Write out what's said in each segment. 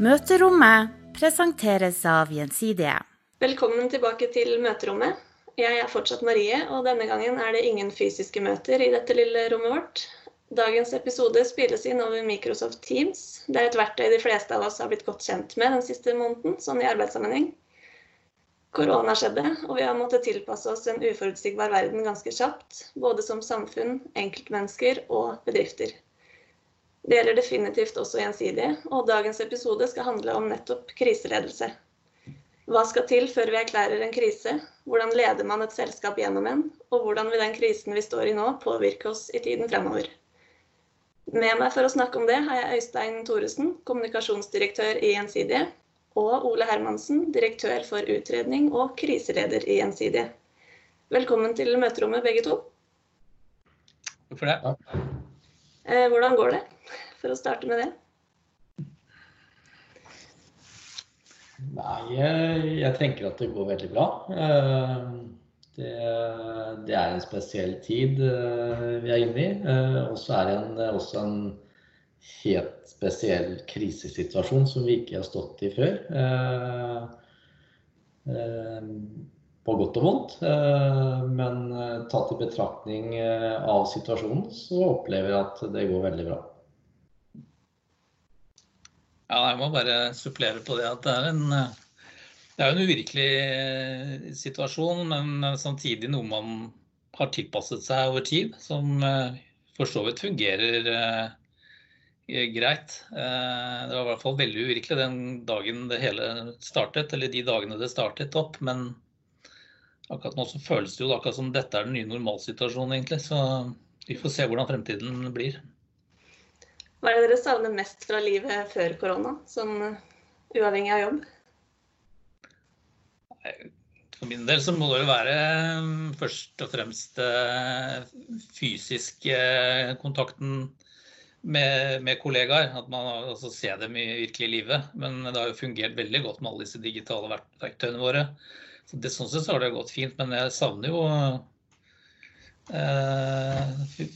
Møterommet presenteres av Gjensidige. Velkommen tilbake til møterommet. Jeg er fortsatt Marie, og denne gangen er det ingen fysiske møter i dette lille rommet vårt. Dagens episode spilles inn over Microsoft Teams. Det er et verktøy de fleste av oss har blitt godt kjent med den siste måneden, sånn i arbeidssammenheng. Korona skjedde, og vi har måttet tilpasse oss en uforutsigbar verden ganske kjapt. Både som samfunn, enkeltmennesker og bedrifter. Det gjelder definitivt også gjensidige, og dagens episode skal handle om nettopp kriseledelse. Hva skal til før vi erklærer en krise? Hvordan leder man et selskap gjennom en? Og hvordan vil den krisen vi står i nå, påvirke oss i tiden fremover? Med meg for å snakke om det har jeg Øystein Thoresen, kommunikasjonsdirektør i Gjensidige, og Ole Hermansen, direktør for utredning og kriseleder i Gjensidige. Velkommen til møterommet, begge to. Takk for det. Eh, hvordan går det, for å starte med det? Nei, jeg tenker at det går veldig bra. Eh, det, det er en spesiell tid eh, vi er inne i. Eh, og så er det en, også en helt spesiell krisesituasjon som vi ikke har stått i før. På godt og vondt. Men tatt i betraktning av situasjonen, så opplever jeg at det går veldig bra. Ja, jeg må bare supplere på det at det er en, det er en uvirkelig eh, situasjon, men samtidig noe man har tilpasset seg over tid, som eh, for så vidt fungerer eh, greit. Det var i hvert fall veldig uvirkelig den dagen det hele startet, eller de dagene det startet opp. Men akkurat nå så føles det jo akkurat som dette er den nye normalsituasjonen, egentlig. Så vi får se hvordan fremtiden blir. Hva er det dere savner mest fra livet før korona, sånn uavhengig av jobb? For min del så må det jo være mm, først og fremst eh, fysisk kontakten med, med, kollegaer. At man altså, ser dem i virkelig livet. Men det har jo fungert veldig godt med alle disse digitale verktøyene våre. Så det, sånn sett så har det gått fint, men jeg savner jo Eh,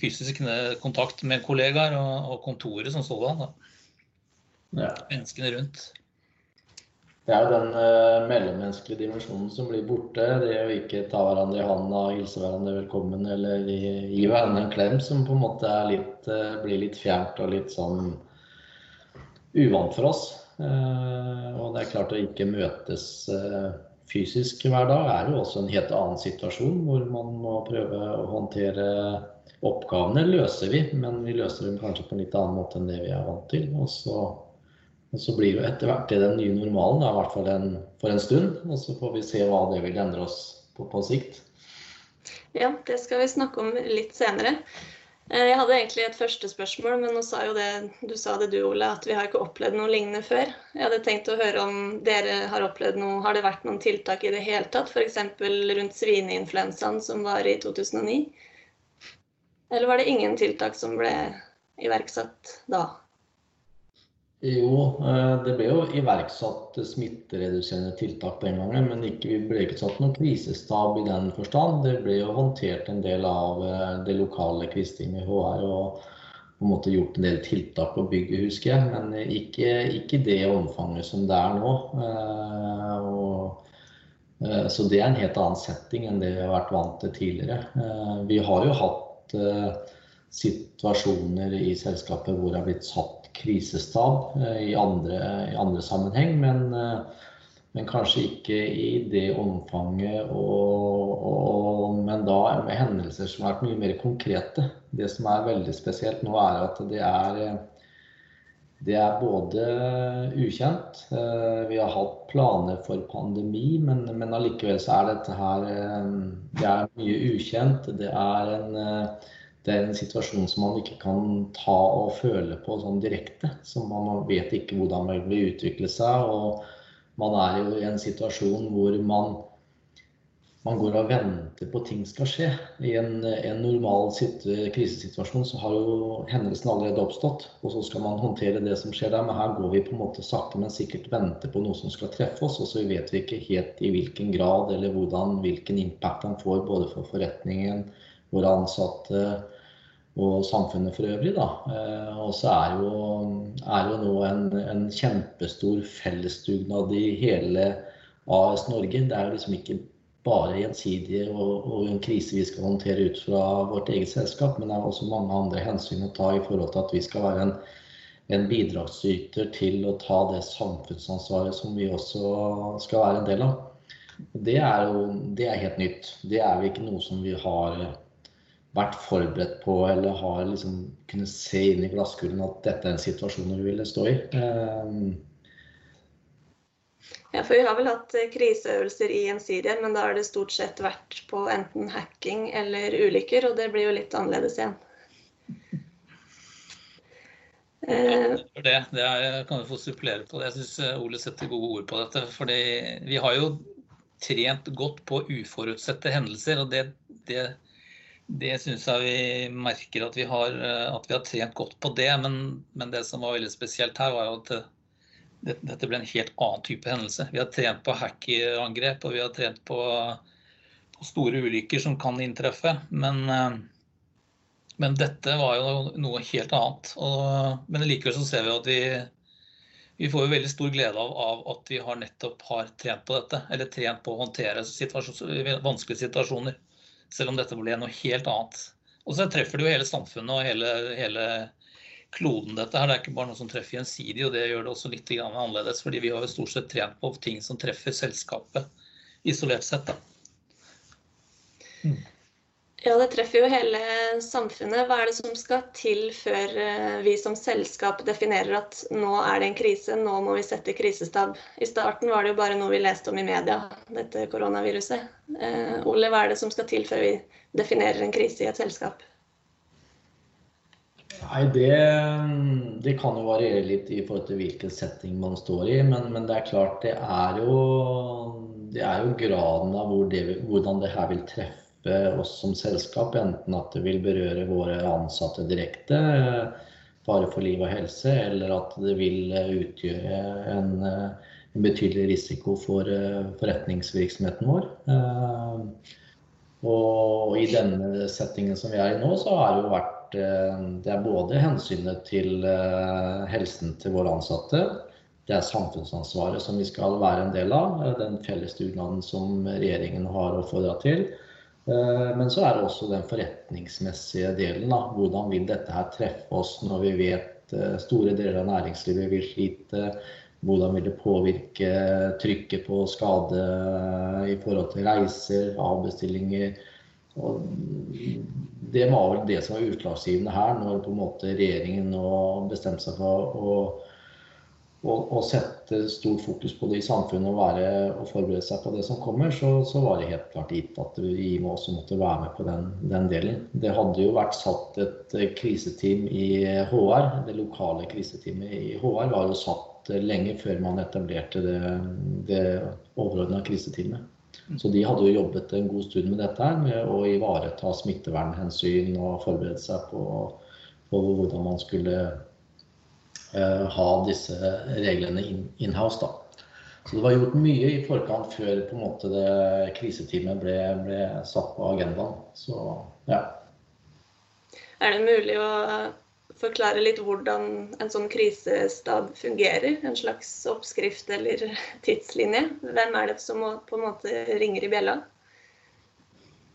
fysisk kontakt med kollegaer og, kontoret som sådan. Ja. Menneskene rundt. Det er jo den uh, mellommenneskelige dimensjonen som blir borte. Det å ikke ta hverandre i handa, hilse hverandre velkommen eller gi, gi hverandre en klem, som på en måte litt, uh, blir litt fjernt og litt sånn uvant for oss. Uh, og det er klart å ikke møtes fysisk hver dag er jo også en helt annen situasjon, hvor man må prøve å håndtere oppgavene. løser vi, men vi løser dem kanskje på en litt annen måte enn det vi er vant til. Og så, og så blir jo etter hvert det den nye normalen, da, i hvert fall en, for en stund. Og så får vi se hva det vil endre oss på på sikt. Ja, det skal vi snakke om litt senere. Eh, jeg hadde egentlig et første spørsmål, men nå sa jo det, du sa det du, Ole, at vi har ikke opplevd noe lignende før. Jeg hadde tenkt å høre om dere har opplevd noe Har det vært noen tiltak i det hele tatt? F.eks. rundt svineinfluensaen som var i 2009? Eller var det ingen tiltak som ble iverksatt da? Jo, eh, det ble jo iverksatt smittereduserende tiltak den gangen, men ikke, vi ble ikke satt noen krisestab i den forstand. Det ble jo håndtert en del av eh, det lokale Kvistinget HR og på en måte gjort en del tiltak på bygget, husker jeg. Men ikke, ikke det omfanget som det er nå. Eh, og, så det er en helt annen setting enn det vi har vært vant til tidligere. Vi har jo hatt situasjoner i selskapet hvor det har blitt satt krisestab eh, i andre, i andre sammenheng, men, eh, men, kanskje ikke i det omfanget. Og, og, men da med hendelser som har vært mye mer konkrete. Det som er veldig spesielt nå, er at det er, det er både ukjent. Eh, vi har hatt planer for pandemi, men, men allikevel så er dette her Det er mye ukjent. Det er en det er en situasjon som man ikke kan ta og føle på sånn direkte. Så man vet ikke hvordan man vil utvikle seg. Og man er jo i en situasjon hvor man, man går og venter på ting skal skje. I en, en normal krisesituasjon så har jo hendelsen allerede oppstått. Og så skal man håndtere det som skjer der. Men her går vi på en måte sakte, men sikkert venter på noe som skal treffe oss. Og så vet vi ikke helt i hvilken grad eller hvordan, hvilken impact den får både for forretningen, våre ansatte og samfunnet for øvrig. Da. Og så er jo, er jo nå en, en kjempestor fellesdugnad i hele AS Norge. Det er jo liksom ikke bare gjensidige og, og, en krise vi skal håndtere ut fra vårt eget selskap, men det er også mange andre hensyn å ta i forhold til at vi skal være en, en bidragsyter til å ta det samfunnsansvaret som vi også skal være en del av. Det er jo det er helt nytt. Det er jo ikke noe som vi har vært forberedt på eller har liksom kunnet se inn i glasskulen at dette er en situasjon vi ville stå i. Um, ja, for Vi har vel hatt eh, kriseøvelser i Gjensidige, men da har det stort sett vært på enten hacking eller ulykker, og det blir jo litt annerledes igjen. Ja, det, det er, kan du få supplere på det. Jeg syns eh, Ole setter gode ord på dette. fordi vi har jo trent godt på uforutsette hendelser, og det, det, det syns jeg vi merker at vi, har, eh, at vi har trent godt på det. Men, men, det som var veldig spesielt her, var jo at dette ble en helt annen type hendelse. Vi har trent på hackerangrep og vi har trent på, på store ulykker som kan inntreffe. Men, eh, men, dette var jo noe helt annet. Og, men likevel så ser vi at vi, vi får jo veldig stor glede av, av, at vi har nettopp har trent på dette. Eller trent på å håndtere situasjon, vanskelige situasjoner. Selv om dette ble noe helt annet. Og så treffer det jo hele samfunnet og hele, hele kloden dette her. Det er ikke bare noe som treffer gjensidig, og det gjør det også litt annerledes. fordi vi har jo stort sett trent på ting som treffer selskapet isolert sett. Da. Mm. Ja, det treffer jo hele samfunnet. Hva er det som skal til før eh, vi som selskap definerer at nå er det en krise, nå må vi sette krisestab? I starten var det jo bare noe vi leste om i media, dette koronaviruset. Eh, Ole, hva er det som skal til før vi definerer en krise i et selskap? Nei, det, det, kan jo variere litt i forhold til hvilken setting man står i. Men, men det er klart, det er jo, det er jo graden av hvor det, hvordan det her vil treffe oss som selskap. Enten at det vil berøre våre ansatte direkte, fare for liv og helse, eller at det vil utgjøre en, en betydelig risiko for forretningsvirksomheten vår. Og i denne settingen som vi er i nå, så har det jo vært Eh, det er både hensynet til eh, helsen til våre ansatte, det er samfunnsansvaret som vi skal være en del av, Den felles dugnaden som regjeringen har oppfordra til. Men så er det også den forretningsmessige delen. Da. Hvordan vil dette her treffe oss når vi vet store deler av næringslivet vil slite? Hvordan vil det påvirke trykket på skade i forhold til reiser, avbestillinger? Og det var vel det som var utslagsgivende her, når på en måte regjeringen nå bestemte seg for å, å, å, sette stort fokus på det i samfunnet og, være, og forberede seg på det som kommer, så, så, var det helt klart gitt at vi må også måtte være med på den, den, delen. Det hadde jo vært satt et kriseteam i HR. Det lokale kriseteamet i HR var jo satt lenge før man etablerte det, det overordna kriseteamet. Så de hadde jo jobbet en god stund med dette her, med å ivareta smittevernhensyn og forberede seg på, på hvordan man skulle ha disse reglene in-house. da. så det var gjort mye i forkant før på en måte det kriseteamet ble, ble satt på agendaen. Så ja. Er det mulig å forklare litt hvordan en sånn krisestab fungerer? En slags oppskrift eller tidslinje? Hvem er det som må, på en måte ringer i bjella?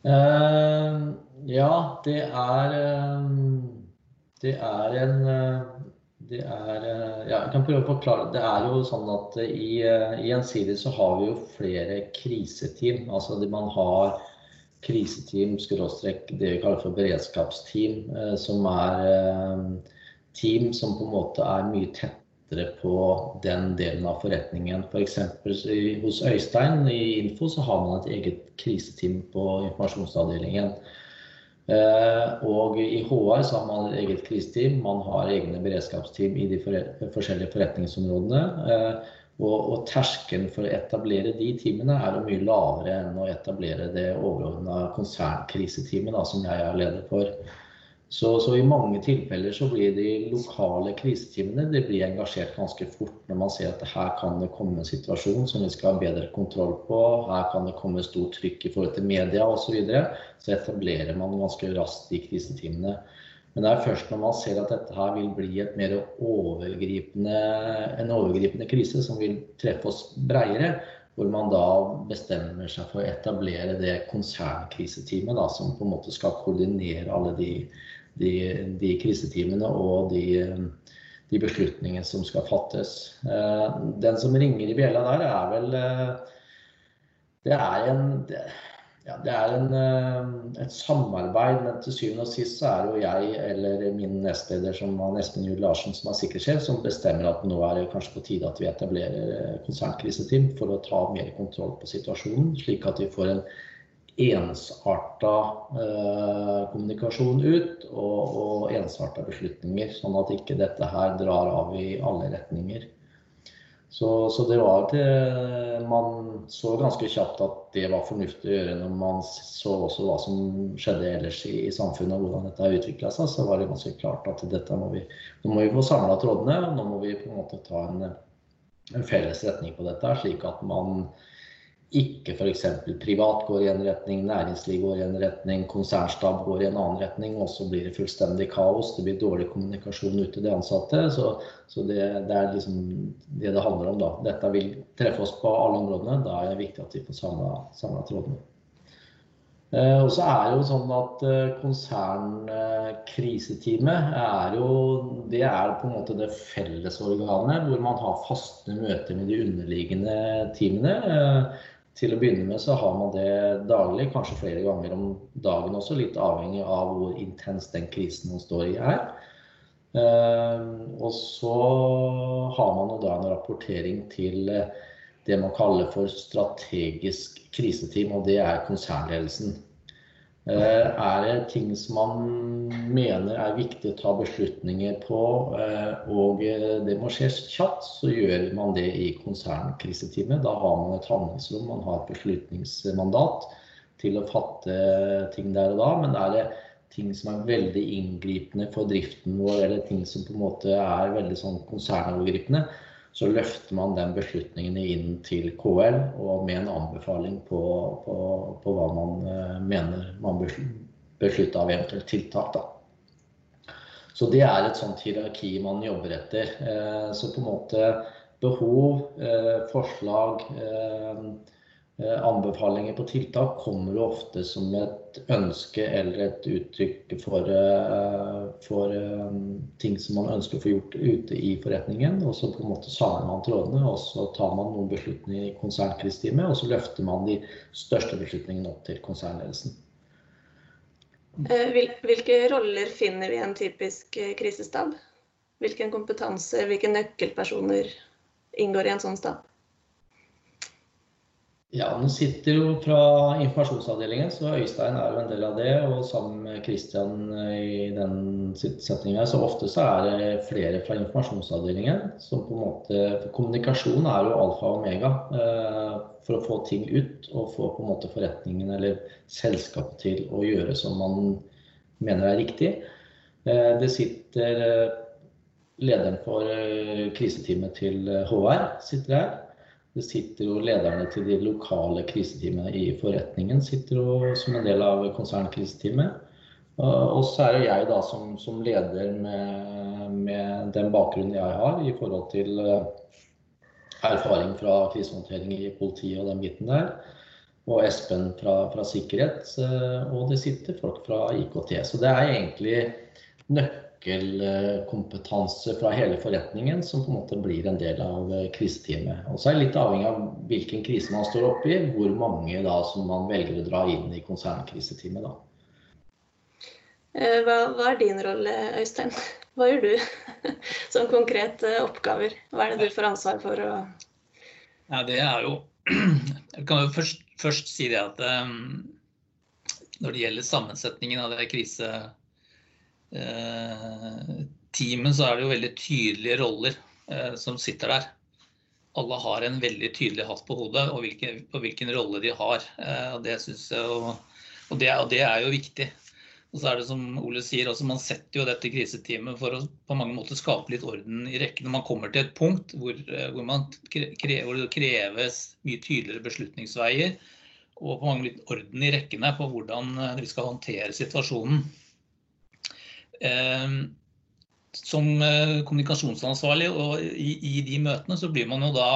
Uh, ja, det er uh, Det er en uh, det er Ja, jeg kan prøve å forklare. Det er jo sånn at i, i Gjensidig så har vi jo flere kriseteam. Altså man har kriseteam, skråstrek det vi kaller for beredskapsteam, eh, som er eh, team som på en måte er mye tettere på den delen av forretningen. F.eks. For hos Øystein i Info så har man et eget kriseteam på informasjonsavdelingen. Eh, og i HR så har man et eget kriseteam. Man har egne beredskapsteam i de forskjellige forretningsområdene. Og, og terskelen for å etablere de teamene er jo mye lavere enn å etablere det overordna konsernkriseteamet som jeg er leder for. Så, så, i mange tilfeller så blir de lokale kriseteamene de blir engasjert ganske fort når man ser at her kan det komme en situasjon som vi skal ha bedre kontroll på, her kan det komme stort trykk i forhold til media osv. Så, videre. så etablerer man ganske raskt de kriseteamene. Men det er først når man ser at dette her vil bli overgripende, en overgripende krise som vil treffe oss bredere, hvor man da bestemmer seg for å etablere det konsernkriseteamet da, som på en måte skal koordinere alle de, de, de kriseteamene og de, de, beslutningene som skal fattes. Eh, den som ringer i bjella der, er vel eh, Det er en det, ja, det er en, eh, et samarbeid, men til syvende og sist så er det jo jeg eller min nestleder som var Espen Juel Larsen, som er sikkerhetssjef, som bestemmer at nå er det kanskje på tide at vi etablerer konsernkriseteam for å ta mer kontroll på situasjonen, slik at vi får en ensarta eh, kommunikasjon ut og, og ensarta beslutninger, sånn at ikke dette her drar av i alle retninger. Så, så, det var til Man så ganske kjapt at det var fornuftig å gjøre når man så også hva som skjedde ellers i, i samfunnet og hvordan dette utvikla seg. Så var det ganske klart at dette må vi, nå må vi få samla trådene. Nå må vi på en måte ta en, en felles retning på dette, slik at man ikke f.eks. privat går i en retning, næringsliv går i en retning, konsernstab går i en annen retning, og så blir det fullstendig kaos. Det blir dårlig kommunikasjon ut til de ansatte. Så, så det, det, er liksom det det handler om. da. Dette vil treffe oss på alle områdene. Da er det viktig at vi får samla trådene. Eh, og så er det jo sånn at eh, Konsernkriseteamet er jo det er på en måte det fellesorganet hvor man har faste møter med de underliggende teamene. Eh, til å begynne med så har man det daglig, kanskje flere ganger om dagen også, litt avhengig av hvor intens den krisen man står i er. Eh, og så har man jo da en rapportering til eh, det man kaller for strategisk kriseteam, og det er konsernledelsen. Eh, er det ting som man mener er viktig å ta beslutninger på, eh, og det må skje kjapt, så gjør man det i konsernkriseteamet. Da har man et handlingsrom, man har et beslutningsmandat til å fatte ting der og da. Men er det ting som er veldig inngripende for driften vår, eller ting som på en måte er veldig sånn konsernovergripende, så løfter man den beslutningen inn til KL og med en anbefaling på, på, på hva man eh, mener man beslutter av eventuelle tiltak. Da. Så det er et sånt hierarki man jobber etter. Eh, så på en måte behov, eh, forslag anbefalinger på tiltak kommer jo ofte som et ønske eller et uttrykk for, eh, for eh, ting som man ønsker å få gjort ute i forretningen. Og så på en måte samler man trådene, og så tar man noen beslutninger i konsernkristime, og så løfter man de største beslutningene opp til konsernledelsen. Hvilke roller finner vi i en typisk krisestab? Hvilken kompetanse, hvilke nøkkelpersoner inngår i en sånn stab? Ja, nå sitter jo fra informasjonsavdelingen, så Øystein er jo en del av det. Og sammen med Kristian i den setninga. Så ofte så er det flere fra informasjonsavdelingen som på en måte For kommunikasjon er jo alfa og omega eh, for å få ting ut og få på en måte forretningen eller selskapet til å gjøre som man mener er riktig. Eh, det sitter eh, lederen for eh, kriseteamet til HR sitter her. Det sitter jo lederne til de lokale kriseteamene i forretningen sitter jo som en del av konsernkriseteamet. Og så er det jeg da som, som leder med, med, den bakgrunnen jeg har i forhold til eh, erfaring fra krisehåndtering i politiet og den biten der. Og Espen fra, fra sikkerhet. Eh, og det sitter folk fra IKT. Så det er egentlig nøkkelen nøkkelkompetanse fra hele forretningen som på en måte blir en del av eh, kriseteamet. Og så er det litt avhengig av hvilken krise man står oppe i, hvor mange da som man velger å dra inn i konsernkriseteamet. da. Eh, hva, hva, er din rolle, Øystein? Hva gjør du som konkrete oppgaver? Hva er det du får ansvar for? Å... Ja, det er jo Jeg kan jo først, først si det at um, når det gjelder sammensetningen av det krise Eh, teamet så er det jo veldig tydelige roller eh, som sitter der. Alle har en veldig tydelig hatt på hodet og hvilken, og hvilken rolle de har. Eh, og det, synes jeg, og, og, det, og det er jo viktig. Og så er det som Ole sier, også, Man setter jo dette kriseteamet for å på mange måter skape litt orden i rekkene. Man kommer til et punkt hvor, hvor, man krever, hvor det kreves mye tydeligere beslutningsveier og på mange måter orden i rekkene på hvordan vi skal håndtere situasjonen. Som kommunikasjonsansvarlig og i, i, de møtene så blir man jo da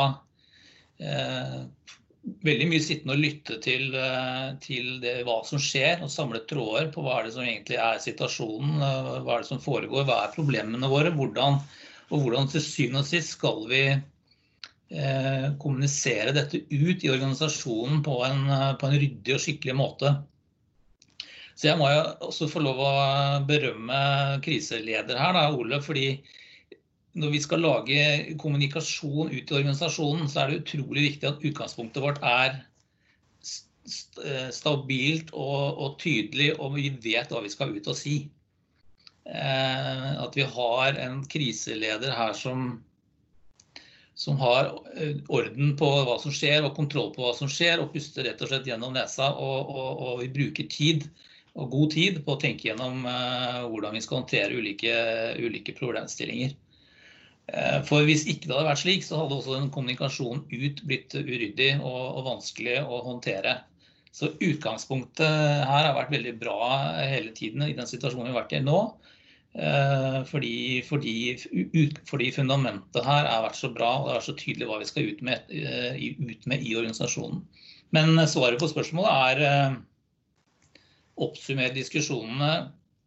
veldig mye sittende og lytte til, til det, hva som skjer, og samle tråder på hva er det som egentlig er situasjonen, hva er det som foregår, hva er problemene våre, hvordan, og hvordan til syvende og sist skal vi eh, kommunisere dette ut i organisasjonen på en, på en, ryddig og skikkelig måte. Så jeg må jo også få lov å berømme kriseleder her, da, Ole. fordi når vi skal lage kommunikasjon ut i organisasjonen, så er det utrolig viktig at utgangspunktet vårt er eh, stabilt og, og tydelig, og vi vet hva vi skal ut og si. Eh, at vi har en kriseleder her som, som har eh, orden på hva som skjer og kontroll på hva som skjer, og puster rett og slett gjennom nesa. Og, og, og vi bruker tid, og god tid, på å tenke gjennom uh, hvordan vi skal håndtere ulike, ulike problemstillinger. Uh, for hvis ikke det hadde vært slik, så hadde også den kommunikasjonen ut blitt uryddig og, og vanskelig å håndtere. Så utgangspunktet her har vært veldig bra hele tiden i den situasjonen vi har vært i nå. Eh, fordi, fordi, fordi, fundamentet her har vært så bra og det er så tydelig hva vi skal ut med, eh, ut med i organisasjonen. Men svaret på spørsmålet er eh, oppsummere diskusjonene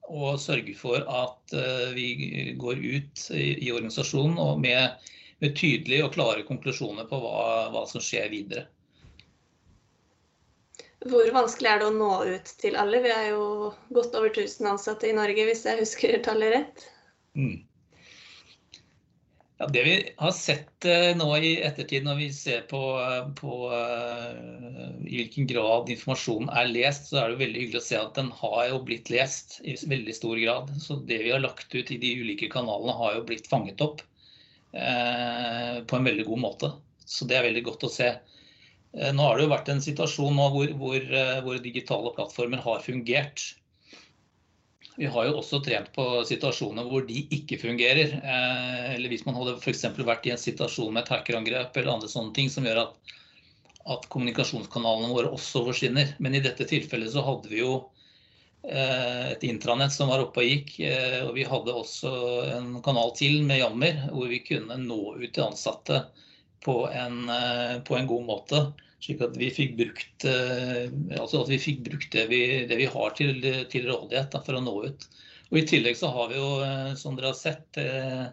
og sørge for at vi går ut i, organisasjonen med, med tydelige og klare konklusjoner på hva, hva som skjer videre. Hvor vanskelig er det å nå ut til alle? Vi er jo godt over 1000 ansatte i Norge, hvis jeg husker tallet rett. Mm. Ja, det vi har sett uh, nå i ettertid, når vi ser på, på uh, i hvilken grad informasjonen er lest, så er det veldig hyggelig å se at den har jo blitt lest i veldig stor grad. Så det vi har lagt ut i de ulike kanalene, har jo blitt fanget opp uh, på en veldig god måte. Så det er veldig godt å se. Eh, nå har det jo vært en situasjon hvor, hvor, eh, hvor, digitale plattformer har fungert. Vi har jo også trent på situasjoner hvor de ikke fungerer. Eh, eller hvis man hadde f.eks. vært i en situasjon med et hackerangrep eller andre sånne ting som gjør at, at, kommunikasjonskanalene våre også forsvinner. Men i dette tilfellet så hadde vi jo et intranett som var oppe og gikk. Og vi hadde også en kanal til med Jammer hvor vi kunne nå ut til ansatte på en, på en god måte. Slik at vi fikk brukt, eh, altså vi fikk brukt det, vi, det, vi, har til, til rådighet da, for å nå ut. Og I tillegg så har vi jo, eh, som dere har sett, eh,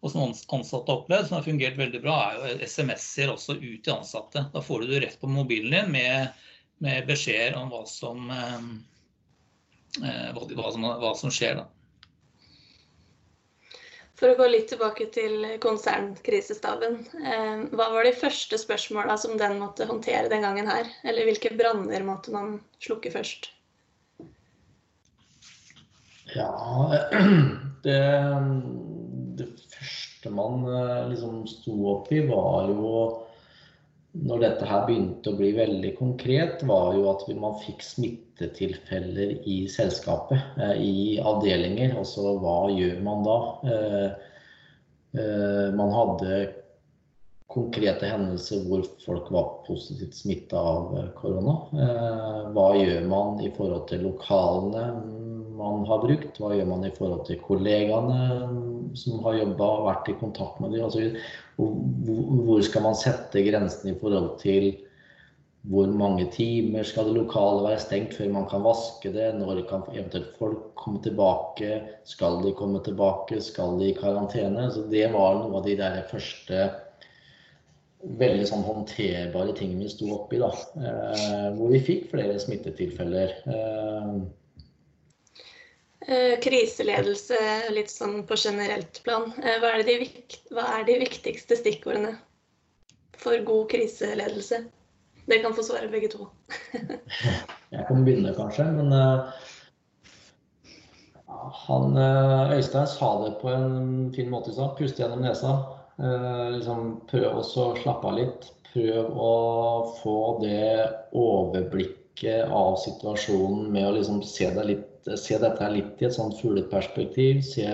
og som ansatte har opplevd, som har fungert veldig bra, er jo SMS-er også ut til ansatte. Da får du det rett på mobilen din med, med beskjeder om hva som, hva, som, hva som skjer. da. For å gå litt tilbake til konsernkrisestaben. Eh, hva var de første spørsmåla som den måtte håndtere den gangen her? Eller hvilke branner måtte man slukke først? Ja, det, det første man eh, liksom sto opp i, var jo når dette her begynte å bli veldig konkret, var jo at man fikk smittetilfeller i selskapet, eh, i avdelinger. Altså hva gjør man da? Eh, eh, man hadde konkrete hendelser hvor folk var positivt smitta av korona. Hva gjør man i forhold til lokalene man har brukt? Hva gjør man i forhold til kollegaene som har jobba og vært i kontakt med dem? Altså, hvor skal man sette grensene i forhold til hvor mange timer skal det lokale være stengt før man kan vaske det? Når kan eventuelt folk komme tilbake? Skal de komme tilbake? Skal de i karantene? Så det var noe av de der første veldig sånn håndterbare tingene vi sto oppi. da, eh, Hvor vi fikk flere smittetilfeller. Eh, Eh, kriseledelse litt sånn på generelt plan. Eh, hva er, de, hva er, de, viktigste stikkordene for god kriseledelse? Dere kan få svare begge to. jeg kan begynne, kanskje. Men uh, han, Øystein sa det på en fin måte i stad. Puste gjennom nesa. Liksom, prøv å slappe av litt. Prøv å få det overblikket av situasjonen med å liksom se deg litt se dette litt i et sånt fugleperspektiv. Se,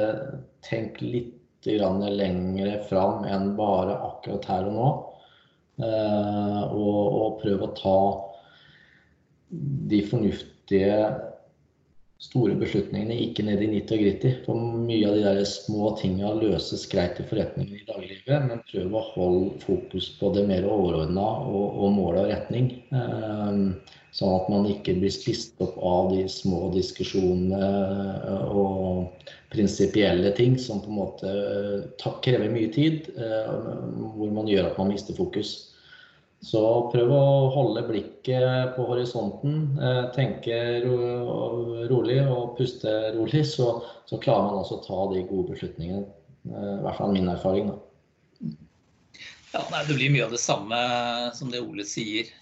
tenk litt lengre fram enn bare akkurat her og nå. Eh, og, og prøv å ta de fornuftige store beslutningene ikke ned i nitt og gritti. For mye av de der små tinga løses greit i forretningen i dagliglivet, men prøv å holde fokus på det mer overordna og, og mål og retning. Eh, sånn at man ikke blir spist opp av de små diskusjonene eh, og prinsipielle ting som på en måte eh, krever mye tid, hvor man gjør at man mister fokus. Så prøv å holde blikket på horisonten, eh, tenke rolig og puste rolig, så, så klarer man også å ta de gode beslutningene. Eh, I hvert fall min erfaring. Da. Ja, nei, Det blir mye av det samme som det Ole sier.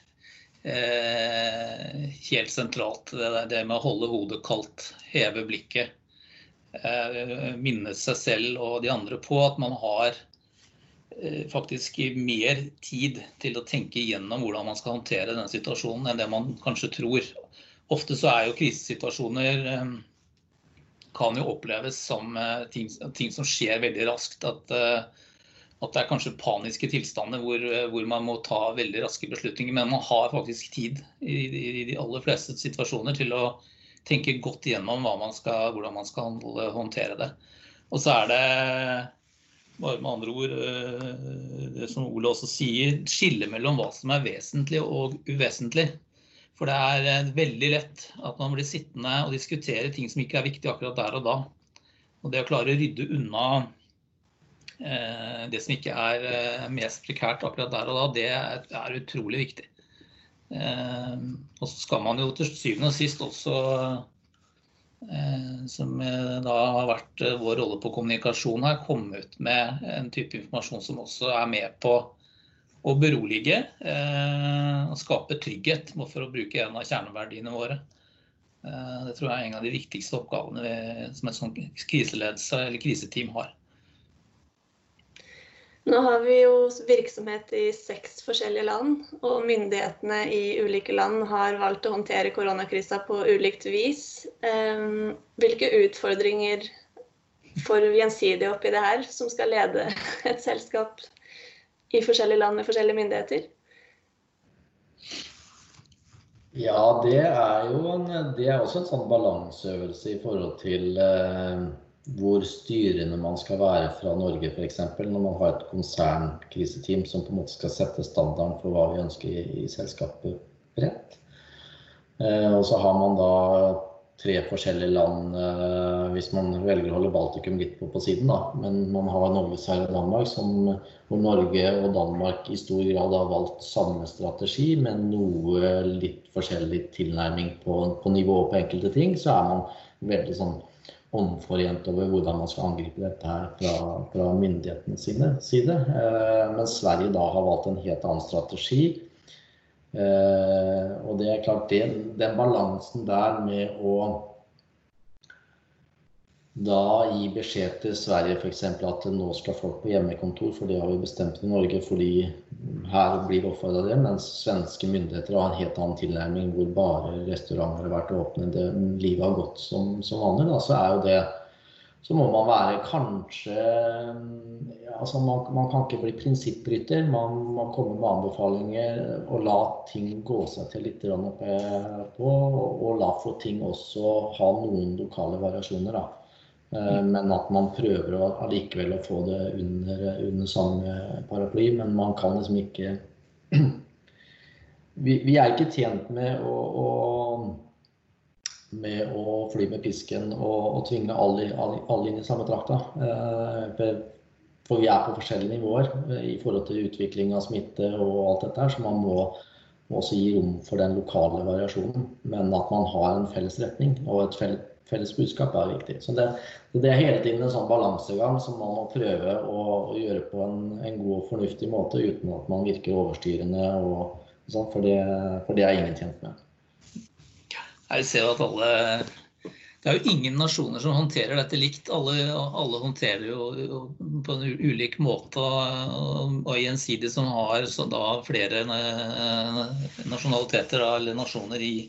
Eh, helt sentralt det, det, med å holde hodet kaldt, heve blikket. Eh, minne seg selv og de andre på at man har Eh, faktisk mer tid til å tenke igjennom hvordan man skal håndtere denne situasjonen enn det man kanskje tror. Ofte så er jo krisesituasjoner eh, kan jo oppleves som eh, ting, ting som skjer veldig raskt. At, at, det er kanskje paniske tilstander hvor, hvor, man må ta veldig raske beslutninger. Men man har faktisk tid i, i de aller fleste situasjoner til å tenke godt igjennom man skal, hvordan man skal håndtere det. Og så er det bare med andre ord, eh, det som Ole også sier, skille mellom hva som er vesentlig og uvesentlig. For det er eh, veldig lett at man blir sittende og diskutere ting som ikke er viktig akkurat der og da. Og det å klare å rydde unna eh, det som ikke er mest prekært akkurat der og da, det er utrolig viktig. Og så skal man jo til syvende og sist også Eh, som eh, da har vært eh, vår rolle på kommunikasjon her, komme ut med en type informasjon som også er med på å berolige og skape trygghet, for å bruke en av kjerneverdiene våre. Det tror jeg er en av de viktigste oppgavene som et sånt kriseledelse eller kriseteam har. Nå har vi jo virksomhet i seks forskjellige land, og myndighetene i ulike land har valgt å håndtere koronakrisa på ulikt vis. Ehm, hvilke utfordringer får gjensidig oppi det her, som skal lede et selskap i forskjellige land med forskjellige myndigheter? Ja, det er jo en, det er også en sånn balanseøvelse i forhold til eh, hvor styrende man skal være fra Norge f.eks. når man har et konsernkriseteam som på en måte skal sette standarden for hva vi ønsker i, i selskapet bredt. Eh, og så har man da tre forskjellige land eh, hvis man velger å holde Baltikum litt på, på siden. da. Men man har Norge, Sverige og Danmark som, hvor Norge og Danmark i stor grad har valgt samme strategi, med noe litt forskjellig tilnærming på, på nivået på enkelte ting. Så er man veldig sånn omforent over hvordan man skal angripe dette her fra, fra myndighetenes side. Eh, mens Sverige da har valgt en helt annen strategi. Eh, og det er klart, det, den balansen der med å da gi beskjed til Sverige f.eks. at nå skal folk på hjemmekontor, for det har vi bestemt i Norge fordi her blir det oppfordra det. Mens svenske myndigheter har en helt annen tilnærming hvor bare restauranter har vært åpne, det, livet har gått som, som vanlig. Da, så er jo det så må man være kanskje altså man, man kan ikke bli prinsippbryter. Man må komme med anbefalinger og la ting gå seg til litt på. Og la få ting også ha noen lokale variasjoner. da. Eh, men at man prøver å, å få det under, under samme paraply. Men man kan liksom ikke vi, vi, er ikke tjent med å, å, med å fly med pisken og, og tvinge alle, alle, alle, inn i samme trakta. Eh, for vi er på forskjellige nivåer eh, i forhold til utvikling av smitte og alt dette her. Så man må, må også gi rom for den lokale variasjonen. Men at man har en felles retning og et felles felles budskap er viktig. Så det, det, er hele tiden en sånn balansegang som man må prøve å, gjøre på en, en, god og fornuftig måte uten at man virker overstyrende, og, og sånt, for, det, for, det, er ingen tjent med. Jeg ser at alle Det er jo ingen nasjoner som håndterer dette likt. Alle, alle håndterer jo på en ulik måte og, gjensidig som har da flere nasjonaliteter eller nasjoner i,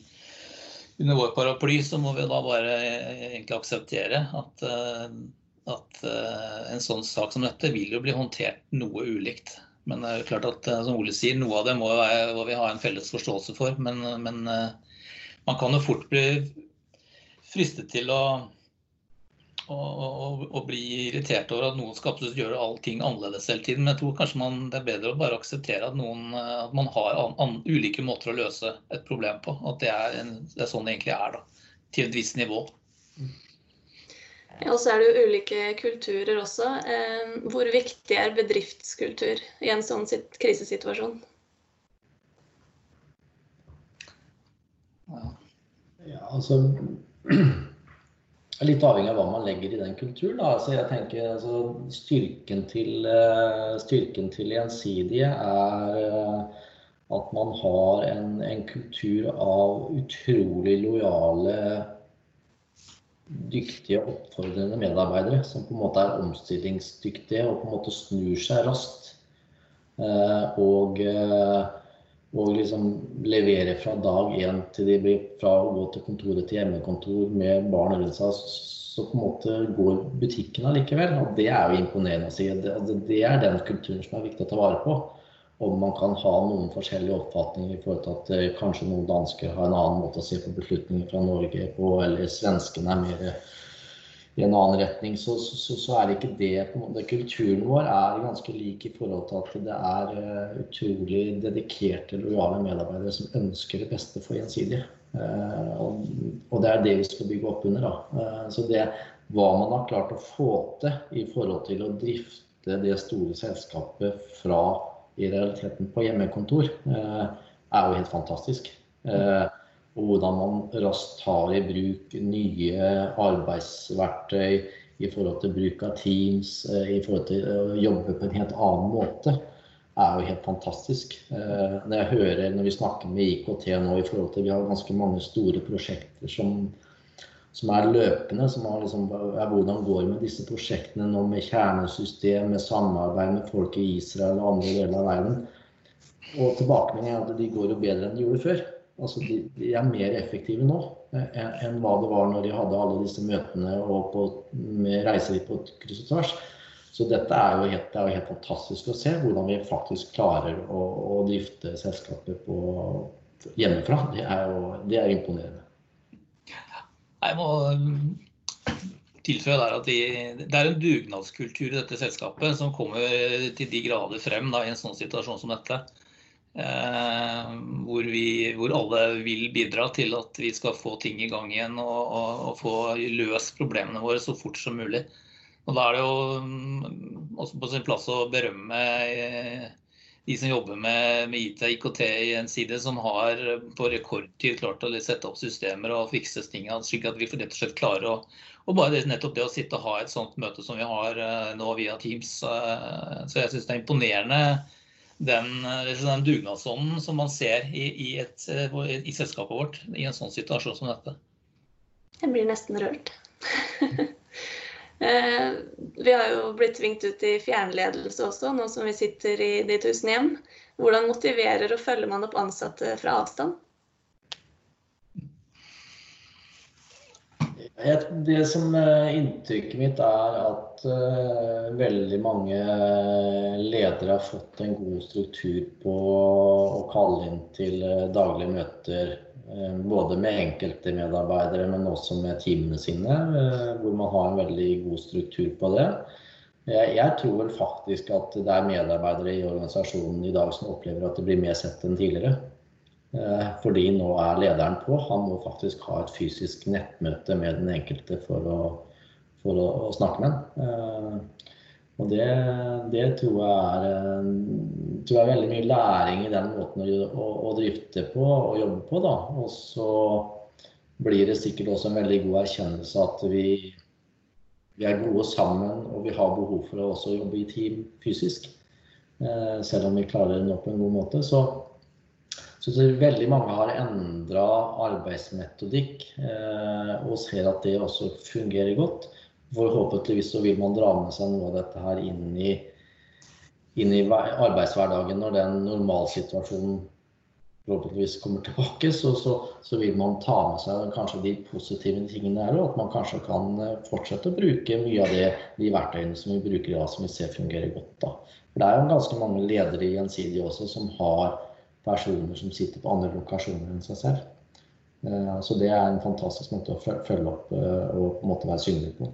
under vår paraply så må vi da bare egentlig akseptere at, eh, at eh, en sånn sak som dette vil jo bli håndtert noe ulikt. Men det er jo klart at eh, som Ole sier, noe av det må, være, må vi ha en felles forståelse for. Men, men man kan jo fort bli fristet til å, å, å, å bli irritert over at noen skal gjøre allting annerledes hele tiden. Men jeg tror kanskje man, det er bedre å bare akseptere at, noen, at man har an, an, ulike måter å løse et problem på. At det er, en, det er sånn det egentlig er, da. Til et visst nivå. Ja, og så er det jo ulike kulturer også. Eh, hvor viktig er bedriftskultur i en sånn krisesituasjon? Ja, altså Litt avhengig av hva man legger i den kulturen. Altså, jeg tenker altså, styrken, til, uh, styrken til gjensidige er uh, at man har en, en, kultur av utrolig lojale, dyktige, oppfordrende medarbeidere som på en måte er omstillingsdyktige og på en måte snur seg raskt. Uh, og og liksom levere fra dag én til de blir fra å gå til kontoret til hjemmekontor med barn rundt seg, så på en måte går butikken allikevel. Og det er jo imponerende å si. Det, det er den kulturen som er viktig å ta vare på. Om man kan ha noen forskjellige oppfatninger i forhold til at eh, kanskje noen dansker har en annen måte å se på beslutninger fra Norge på, eller svenskene er mer i en annen retning, så, så, så, er det ikke det på en måte. Kulturen vår er ganske lik i forhold til at det er uh, utrolig dedikerte, lojale medarbeidere som ønsker det beste for gjensidige. Uh, og, og, det er det vi skal bygge opp under. Da. Uh, så det hva man har klart å få til i forhold til å drifte det store selskapet fra i realiteten på hjemmekontor, er jo helt fantastisk. Uh, og hvordan man raskt tar i bruk nye arbeidsverktøy i forhold til bruk av Teams, eh, i forhold til å jobbe på en helt annen måte, er jo helt fantastisk. Eh, når jeg hører når vi snakker med IKT nå i forhold til Vi har ganske mange store prosjekter som, som er løpende. som er liksom, er Hvordan går det med disse prosjektene nå med kjernesystem, med samarbeid med folk i Israel og andre deler av verden? Og tilbakemeldingen er at de går jo bedre enn de gjorde før. Altså de, de, er mer effektive nå eh, enn hva det var når de hadde alle disse møtene og på, med reiser på kryss og tvers. Så dette er jo, helt, er jo, helt, fantastisk å se hvordan vi faktisk klarer å, å drifte selskapet på, hjemmefra. Det er jo det er imponerende. Jeg må um, tilføye der at de, Det er en dugnadskultur i dette selskapet som kommer til de grader frem da, i en sånn situasjon som dette. Eh, hvor, vi, hvor, alle vil bidra til at vi skal få ting i gang igjen og, og, og, få løst problemene våre så fort som mulig. Og Da er det jo mm, også på sin plass å berømme eh, de som jobber med, med IT og IKT i en side, som har på rekordtid klart å sette opp systemer og fikse tingene, slik at vi rett og slett klarer å og bare nettopp det å sitte og ha et sånt møte som vi har eh, nå via Teams. Så jeg syns det er imponerende den, eh, den dugnadsånden som man ser i, i, et, eh, i, selskapet vårt i en sånn situasjon som dette. Jeg blir nesten rørt. Eh, vi har jo blitt tvingt ut i fjernledelse også, nå som vi sitter i de tusen hjem. Hvordan motiverer og følger man opp ansatte fra avstand? Det som eh, Inntrykket mitt er at uh, veldig mange ledere har fått en god struktur på å kalle inn til uh, daglige møter. Uh, både med enkelte medarbeidere, men også med teamene sine. hvor man har en veldig god struktur på det. Jeg, jeg tror vel faktisk at det er medarbeidere i organisasjonen i dag som opplever at det blir mer sett enn tidligere. Eh, fordi nå er lederen på. Han må faktisk ha et fysisk nettmøte med den enkelte for å, for å, å snakke med den. Eh, og det, det tror, jeg er, tror jeg veldig mye læring i den måten å, å, å drifte på og jobbe på. Da. Og så blir det sikkert også en veldig god erkjennelse at vi, vi er gode sammen og vi har behov for å også jobbe i team fysisk. Eh, selv om vi klarer det nå på en god måte. Så så veldig mange har endra arbeidsmetodikk eh, og ser at det også fungerer godt. Forhåpentligvis så vil man dra med seg noe av dette her inn i, inn i arbeidshverdagen når den normalsituasjonen forhåpentligvis kommer tilbake. Så, så, så, vil man ta med seg kanskje de positive tingene her, og at man kanskje kan eh, fortsette å bruke mye av det, de verktøyene som vi bruker i dag, som vi ser fungerer godt. da. For Det er jo ganske mange ledere i Gjensidige også som har personer som sitter på andre lokasjoner enn seg selv. Så det er en fantastisk måte å følge opp og på en måte være synlig på.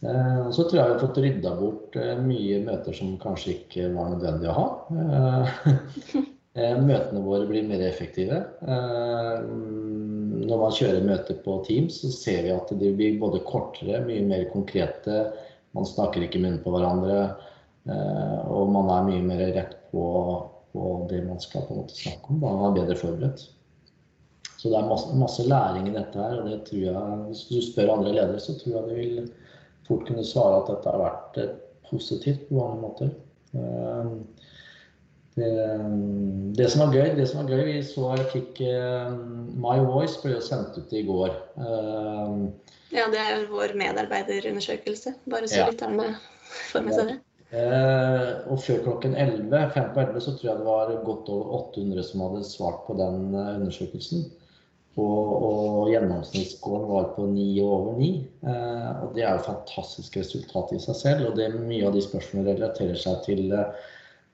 Så tror jeg vi har fått rydda bort mye møter som kanskje ikke var nødvendig å ha. Møtene våre blir mer effektive. Når man kjører møter på Teams, så ser vi at de blir både kortere, mye mer konkrete. Man snakker ikke munn på hverandre. Og man er mye mer rett på på det man skal på en måte snakke om. Man er bedre forberedt. Så det er masse, masse, læring i dette her. og det tror jeg, Hvis du spør andre ledere, så tror jeg de vil fort kunne svare at dette har vært positivt på mange måter. Eh, det, det, som var gøy, det som var gøy, vi så jeg fikk eh, My Voice ble jo sendt ut i går. Eh, ja, det er vår medarbeiderundersøkelse. Bare så ja. lytterne får med seg det. Eh, og før klokken 11, 5 på 11 så tror jeg det var godt over 800 som hadde svart på den eh, undersøkelsen. Og, og gjennomsnittsscoren var på 9 og over 9. Eh, og det er jo fantastisk resultat i seg selv. Og det mye av de spørsmålene relaterer seg til,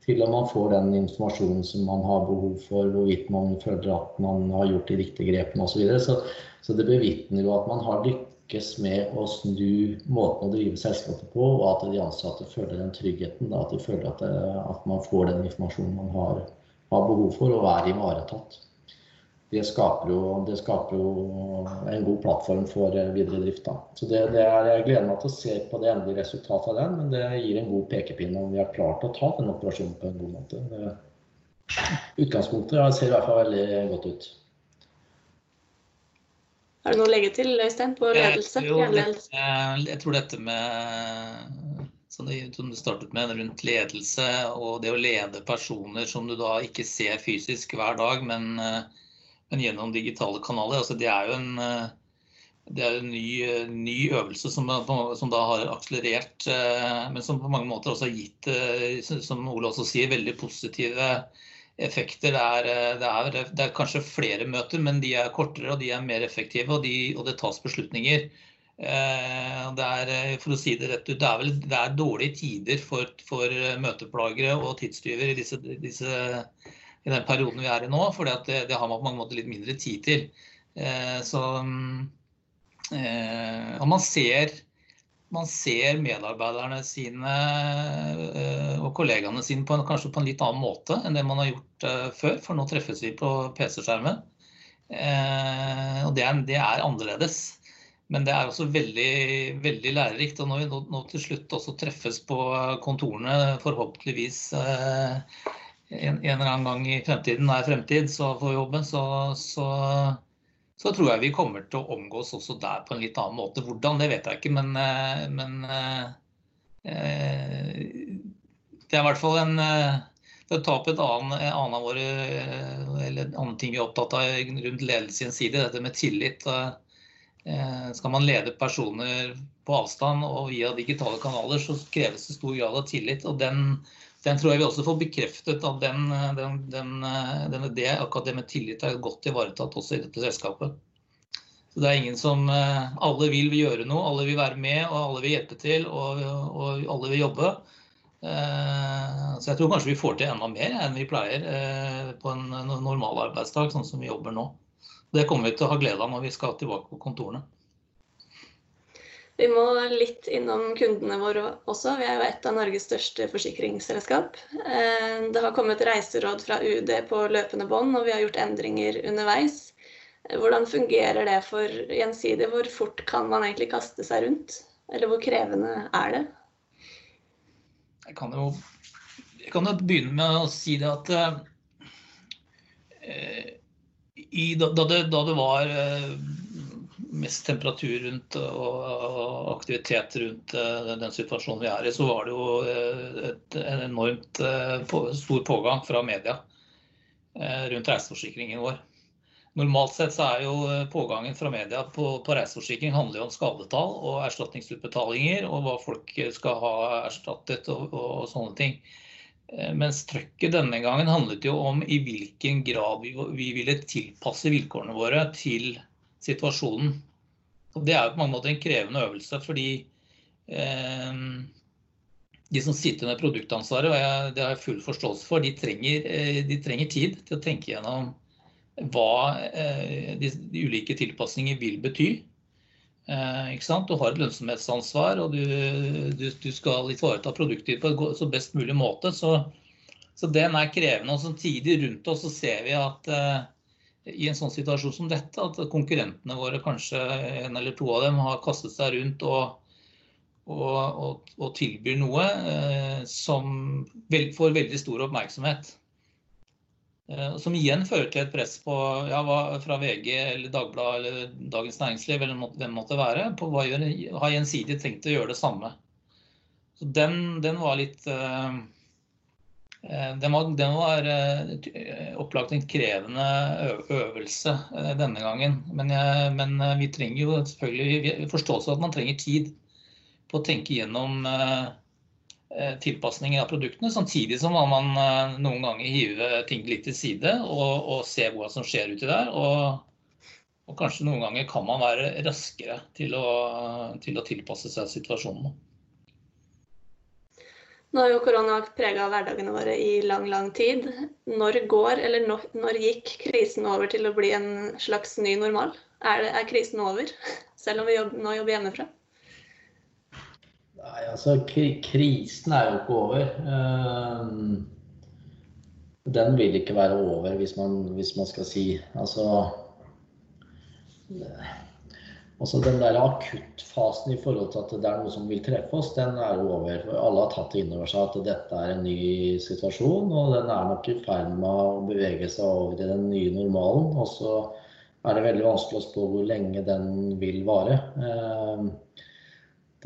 til om man får den informasjonen som man har behov for, hvorvidt man føler at man har gjort de riktige grepene osv. Så, videre. så Så det bevitner jo at man har lykkes lykkes med å snu måten å drive selskapet på, og at de ansatte føler den tryggheten. Da, at de føler at, eh, at, man får den informasjonen man har, har behov for, og er ivaretatt. Det skaper, jo, det skaper jo, en god plattform for eh, videre drift. Da. Så det, det er, Jeg gleder meg til å se på det endelige resultatet av den, men det gir en god pekepinne om vi har klart å ta den operasjonen på en god måte. Det, utgangspunktet ser i hvert fall veldig godt ut. Har du noe å legge til, Øystein, på ledelse? Jo, jeg tror dette med som du startet med, rundt ledelse og det å lede personer som du da ikke ser fysisk hver dag, men, men gjennom digitale kanaler. Altså det er jo en, det er en ny, ny, øvelse som, som, da har akselerert, men som på mange måter også har gitt, som Ole også sier, veldig positive effekter. Det er, eh, det, er, det er, kanskje flere møter, men de er kortere og de er mer effektive, og, de, og det tas beslutninger. Eh, det er, eh, for å si det rett ut, det er, vel, det er dårlige tider for, for møteplagere og tidstyver i, disse, disse, i, den perioden vi er i nå. For det, har man på mange måter litt mindre tid til. Så, og man ser man ser medarbeiderne sine eh, og kollegaene sine på kanskje på en litt annen måte enn det man har gjort eh, før, for nå treffes vi på PC-skjermen. Eh, og det er, det er, annerledes. Men det er også veldig, veldig lærerikt. Og når vi nå, nå, til slutt også treffes på kontorene, forhåpentligvis en, en, eller annen gang i fremtiden, er fremtid, så får vi jobbe, så, så så tror jeg vi kommer til å omgås også der på en litt annen måte. Hvordan, det vet jeg ikke, men, eh, men eh, eh, det er i hvert fall en For å ta opp et annet, annen av våre, eller annen ting vi er opptatt av rundt ledelse i en side, dette med tillit. Skal man lede personer på avstand og via digitale kanaler, så kreves det stor grad av tillit. og den den tror jeg vi også får bekreftet at den, den, den, det, akkurat det med tillit er godt ivaretatt også i dette selskapet. Så det er ingen som Alle vil gjøre noe, alle vil være med, og alle vil hjelpe til, og, og alle vil jobbe. Så jeg tror kanskje vi får til enda mer enn vi pleier på en normal arbeidsdag, sånn som vi jobber nå. Det kommer vi til å ha glede av når vi skal tilbake på kontorene. Vi må litt innom kundene våre også. Vi er jo et av Norges største forsikringsselskap. Eh, det har kommet reiseråd fra UD på løpende bånd, og vi har gjort endringer underveis. Hvordan fungerer det for Gjensidige? Hvor fort kan man egentlig kaste seg rundt? Eller hvor krevende er det? Jeg kan jo, jeg kan jo begynne med å si det at uh, i, da, det, da, det, var uh, mest temperatur rundt og aktivitet rundt eh, den situasjonen vi er i, så var det jo eh, et, en enormt eh, stor pågang fra media rundt reiseforsikringen vår. Normalt sett så er jo pågangen fra media på, på reiseforsikring handler jo om skadetall og erstatningsutbetalinger og hva folk skal ha erstattet og, og sånne ting. Mens trøkket denne gangen handlet jo om i hvilken grad vi, vi ville tilpasse vilkårene våre til situasjonen. Og det er jo på mange måter en krevende øvelse, fordi eh, de som sitter med produktansvaret, og jeg, det har jeg full forståelse for, de trenger, eh, de trenger, tid til å tenke gjennom hva de, de ulike tilpasninger vil bety. Du har et lønnsomhetsansvar, og du, du, du skal ivareta produktet på en så best mulig måte. Så, så, den er krevende. og Samtidig rundt oss så ser vi at i en sånn situasjon som dette, at konkurrentene våre, kanskje en eller to av dem, har kastet seg rundt og, og, og, og tilbyr noe eh, som vel, får veldig stor oppmerksomhet. Eh, som igjen fører til et press på, ja, fra VG eller Dagbladet eller Dagens Næringsliv eller hvem måtte være, på hva gjør, har gjensidig tenkt å gjøre det samme. Så den, den var litt Eh, den var, den var, eh, opplagt en krevende øvelse eh, denne gangen. Men, jeg, men, vi trenger jo selvfølgelig forståelse av at man trenger tid på å tenke gjennom tilpasninger av produktene, samtidig som man noen ganger hiver ting litt til side og, og se hva som skjer uti der. Og, og, kanskje noen ganger kan man være raskere til å, til å tilpasse seg situasjonen. Nå har jo korona prega hverdagene våre i lang, lang tid. Når går, eller når, når gikk krisen over til å bli en slags ny normal? Er, det, er krisen over, selv om vi jobb, nå jobber hjemmefra? Nei, altså krisen er jo ikke over. Ehm, den vil ikke være over hvis man, hvis man skal si Altså Altså Den der akuttfasen i forhold til at det er noe som vil treffe oss, den er jo over. Alle har tatt inn over seg at dette er en ny situasjon, og den er nok i ferd med å bevege seg over i den nye normalen. Og så er det veldig vanskelig å spå hvor lenge den vil vare.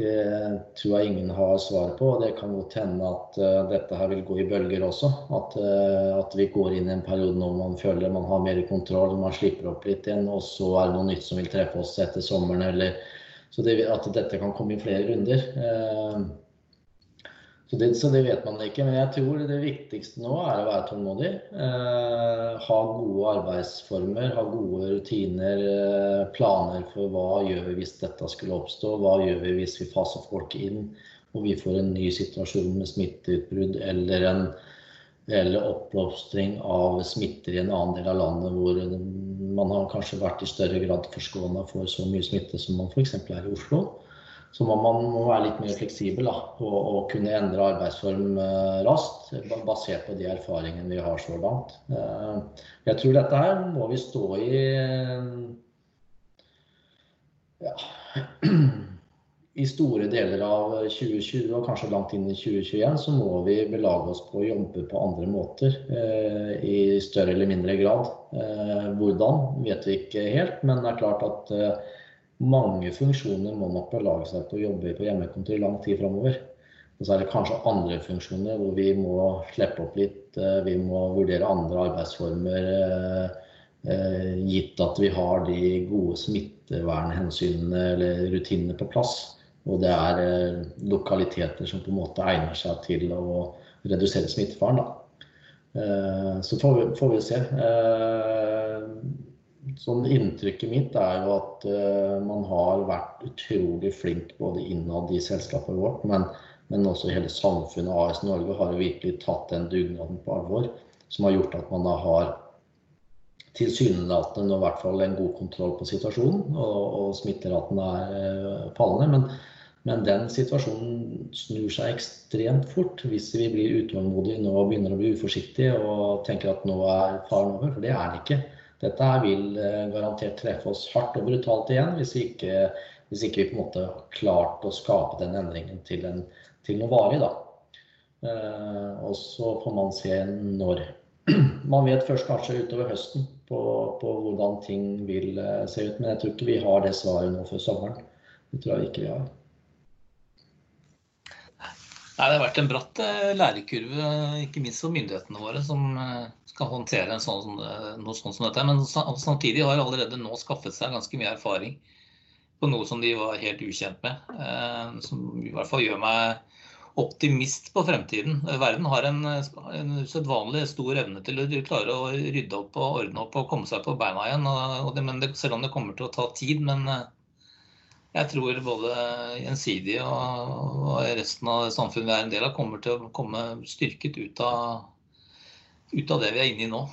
Det tror jeg ingen har svar på. og Det kan godt hende at uh, dette her vil gå i bølger også. At, uh, at, vi går inn i en periode når man føler man har mer kontroll, man slipper opp litt igjen, og så er det noe nytt som vil treffe oss etter sommeren. Eller, så det, at dette kan komme i flere runder. Uh, så det, så det, vet man ikke. Men jeg tror det viktigste nå er å være tålmodig. Eh, ha gode arbeidsformer, ha gode rutiner, eh, planer for hva gjør vi hvis dette skulle oppstå. Hva gjør vi hvis vi faser folk inn og vi får en ny situasjon med smitteutbrudd eller en eller oppblomstring av smitter i en annen del av landet hvor man har kanskje vært i større grad forskåna for så mye smitte som man f.eks. er i Oslo. Så må man må være litt mer fleksibel da, og, og, kunne endre arbeidsform eh, raskt, basert på de erfaringene vi har så langt. Eh, jeg tror dette her må vi stå i ja, I store deler av 2020 og kanskje langt inn i 2021 så må vi belage oss på å jobbe på andre måter eh, i større eller mindre grad. Eh, hvordan vet vi ikke helt, men det er klart at eh, mange funksjoner må nok belage seg på å jobbe på hjemmekontor i lang tid framover. Og så er det kanskje andre funksjoner hvor vi må slippe opp litt. Eh, vi må vurdere andre arbeidsformer eh, eh, gitt at vi har de gode smittevernhensynene eller rutinene på plass. Og det er lokaliteter som på en måte egner seg til å redusere smittefaren. Så får vi, får vi se sånn Inntrykket mitt er jo at uh, man har vært utrolig flink både innad i selskapet vårt, men, men også hele samfunnet. AS Norge har jo virkelig tatt den dugnaden på alvor, som har gjort at man da har tilsynelatende i hvert fall en god kontroll på situasjonen, og, og smitteraten er uh, fallende. Men, men, den situasjonen snur seg ekstremt fort hvis vi blir utålmodige nå og begynner å bli uforsiktige og tenker at nå er faren over, for det er det ikke. Dette her vil eh, garantert treffe oss hardt og brutalt igjen hvis vi ikke, hvis ikke vi på en måte har klart å skape den endringen til, en, til noe varig. Da. Eh, og så får man se når. Man vet først kanskje utover høsten på, på, hvordan ting vil eh, se ut. Men jeg tror ikke vi har det svaret nå før sommeren. Det tror jeg ikke vi har. Nei, Det har vært en bratt lærekurve, ikke minst for myndighetene våre, som skal håndtere sånn, noe sånt som dette. Men samtidig har allerede nå skaffet seg ganske mye erfaring på noe som de var helt ukjent med. Eh, som i hvert fall gjør meg optimist på fremtiden. Verden har en, en usedvanlig stor evne til å klare å rydde opp og ordne opp og komme seg på beina igjen. Og det, det, selv om det kommer til å ta tid. Men eh, jeg tror både Gjensidige og, og resten av samfunnet vi er en del av, kommer til å komme styrket ut av ut av det vi er inne i nå.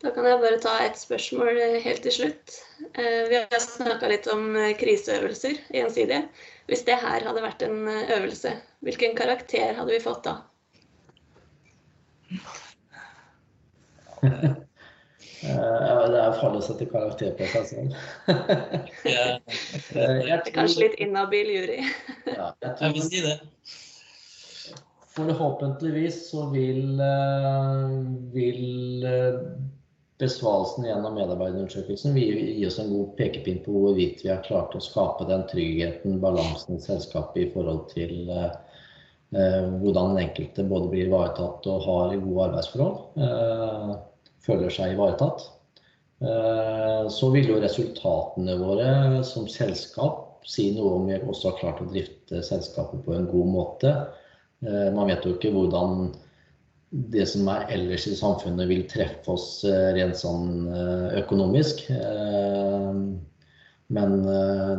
Da kan jeg bare ta et spørsmål helt til slutt. Vi har snakka litt om kriseøvelser i Gjensidige. Hvis det her hadde vært en øvelse, hvilken karakter hadde vi fått da? Det er farlig å sette karakter på seg selv. det er kanskje litt inhabil jury. ja, jeg vil si det. Forhåpentligvis så vil, vil besvarelsen gjennom medarbeiderundersøkelsen gi oss en god pekepinn på hvorvidt vi har klart å skape den tryggheten, balansen i selskapet i forhold til hvordan den enkelte både blir ivaretatt og har gode arbeidsforhold føler seg ivaretatt. Så vil jo resultatene våre som selskap si noe om vi også har klart å drifte selskapet på en god måte. Man vet jo ikke hvordan det som er ellers i samfunnet vil treffe oss rent sånn økonomisk. Men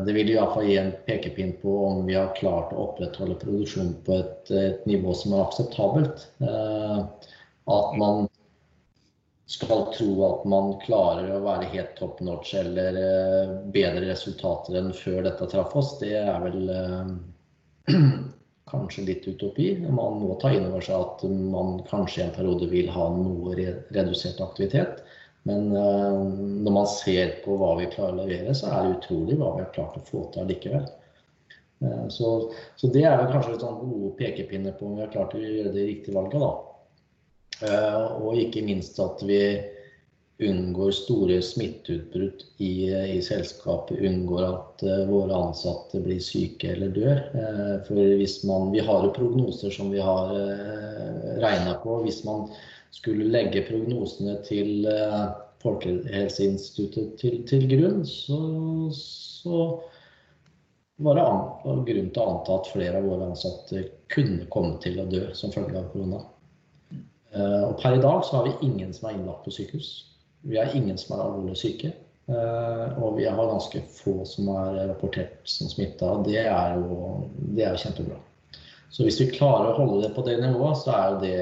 det vil i hvert fall gi en pekepinn på om vi har klart å opprettholde produksjonen på et, et nivå som er akseptabelt. At man skal tro at man klarer å være helt top notch eller bedre resultater enn før dette traff oss, det er vel kanskje litt utopi. Man må ta inn over seg at man kanskje i en periode vil ha noe redusert aktivitet. Men når man ser på hva vi klarer å levere, så er det utrolig hva vi har klart å få til allikevel. Så, så det er kanskje en sånn gode pekepinner på om vi har klart å gjøre det riktige valget. da. Og ikke minst at vi unngår store smitteutbrudd i, i, selskapet, unngår at våre ansatte blir syke eller dør. For hvis man, vi har jo prognoser som vi har regna på. Hvis man skulle legge prognosene til Folkehelseinstituttet til, til grunn, så, så var det grunn til å anta at flere av våre ansatte kunne komme til å dø som følge av korona. Og per i dag så har vi ingen som er innlagt på sykehus. Vi har ingen som er alvorlig syke. Og vi har ganske få som er rapportert som smitta. Det er jo det er kjempebra. Så hvis vi klarer å holde det på det nivået, så er jo det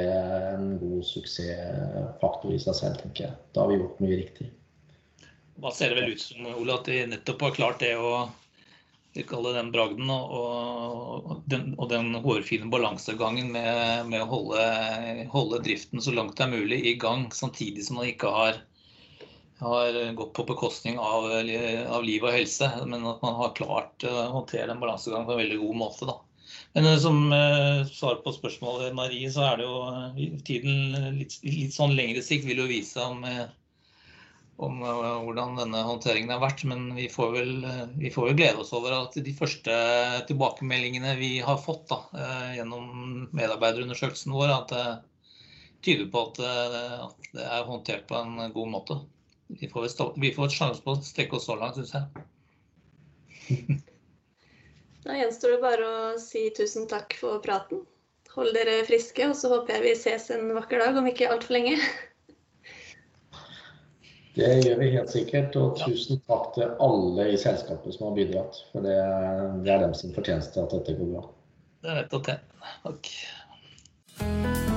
en god suksessfaktor i seg selv, tenker jeg. Da har vi gjort mye riktig. Da ser det vel ut som Ole, at de nettopp har klart det å kalle den bragden og, og, den, og den hårfine balansegangen med, med å holde, holde, driften så langt det er mulig i gang, samtidig som man ikke har, har gått på bekostning av, av, liv og helse, men at man har klart å håndtere den balansegangen på en veldig god måte. Da. Men som uh, svar på spørsmålet Marie, så er det jo tiden litt, litt sånn lengre sikt vil jo vise om uh, om eh, hvordan denne håndteringen har vært. Men vi får, vel, eh, vi får vel glede oss over at de første tilbakemeldingene vi har fått da, eh, gjennom medarbeiderundersøkelsen vår, at det tyder på at, det er håndtert på en god måte. Vi får, stå, vi får et sjanse på å strekke oss så langt, syns jeg. Da gjenstår det bare å si tusen takk for praten. Hold dere friske, og så håper jeg vi ses en vakker dag om ikke altfor lenge. Det gjør vi helt sikkert. Og tusen takk til alle i selskapet som har bidratt. For det, det er dem som fortjeneste at dette går bra. Det er nettopp det. Takk.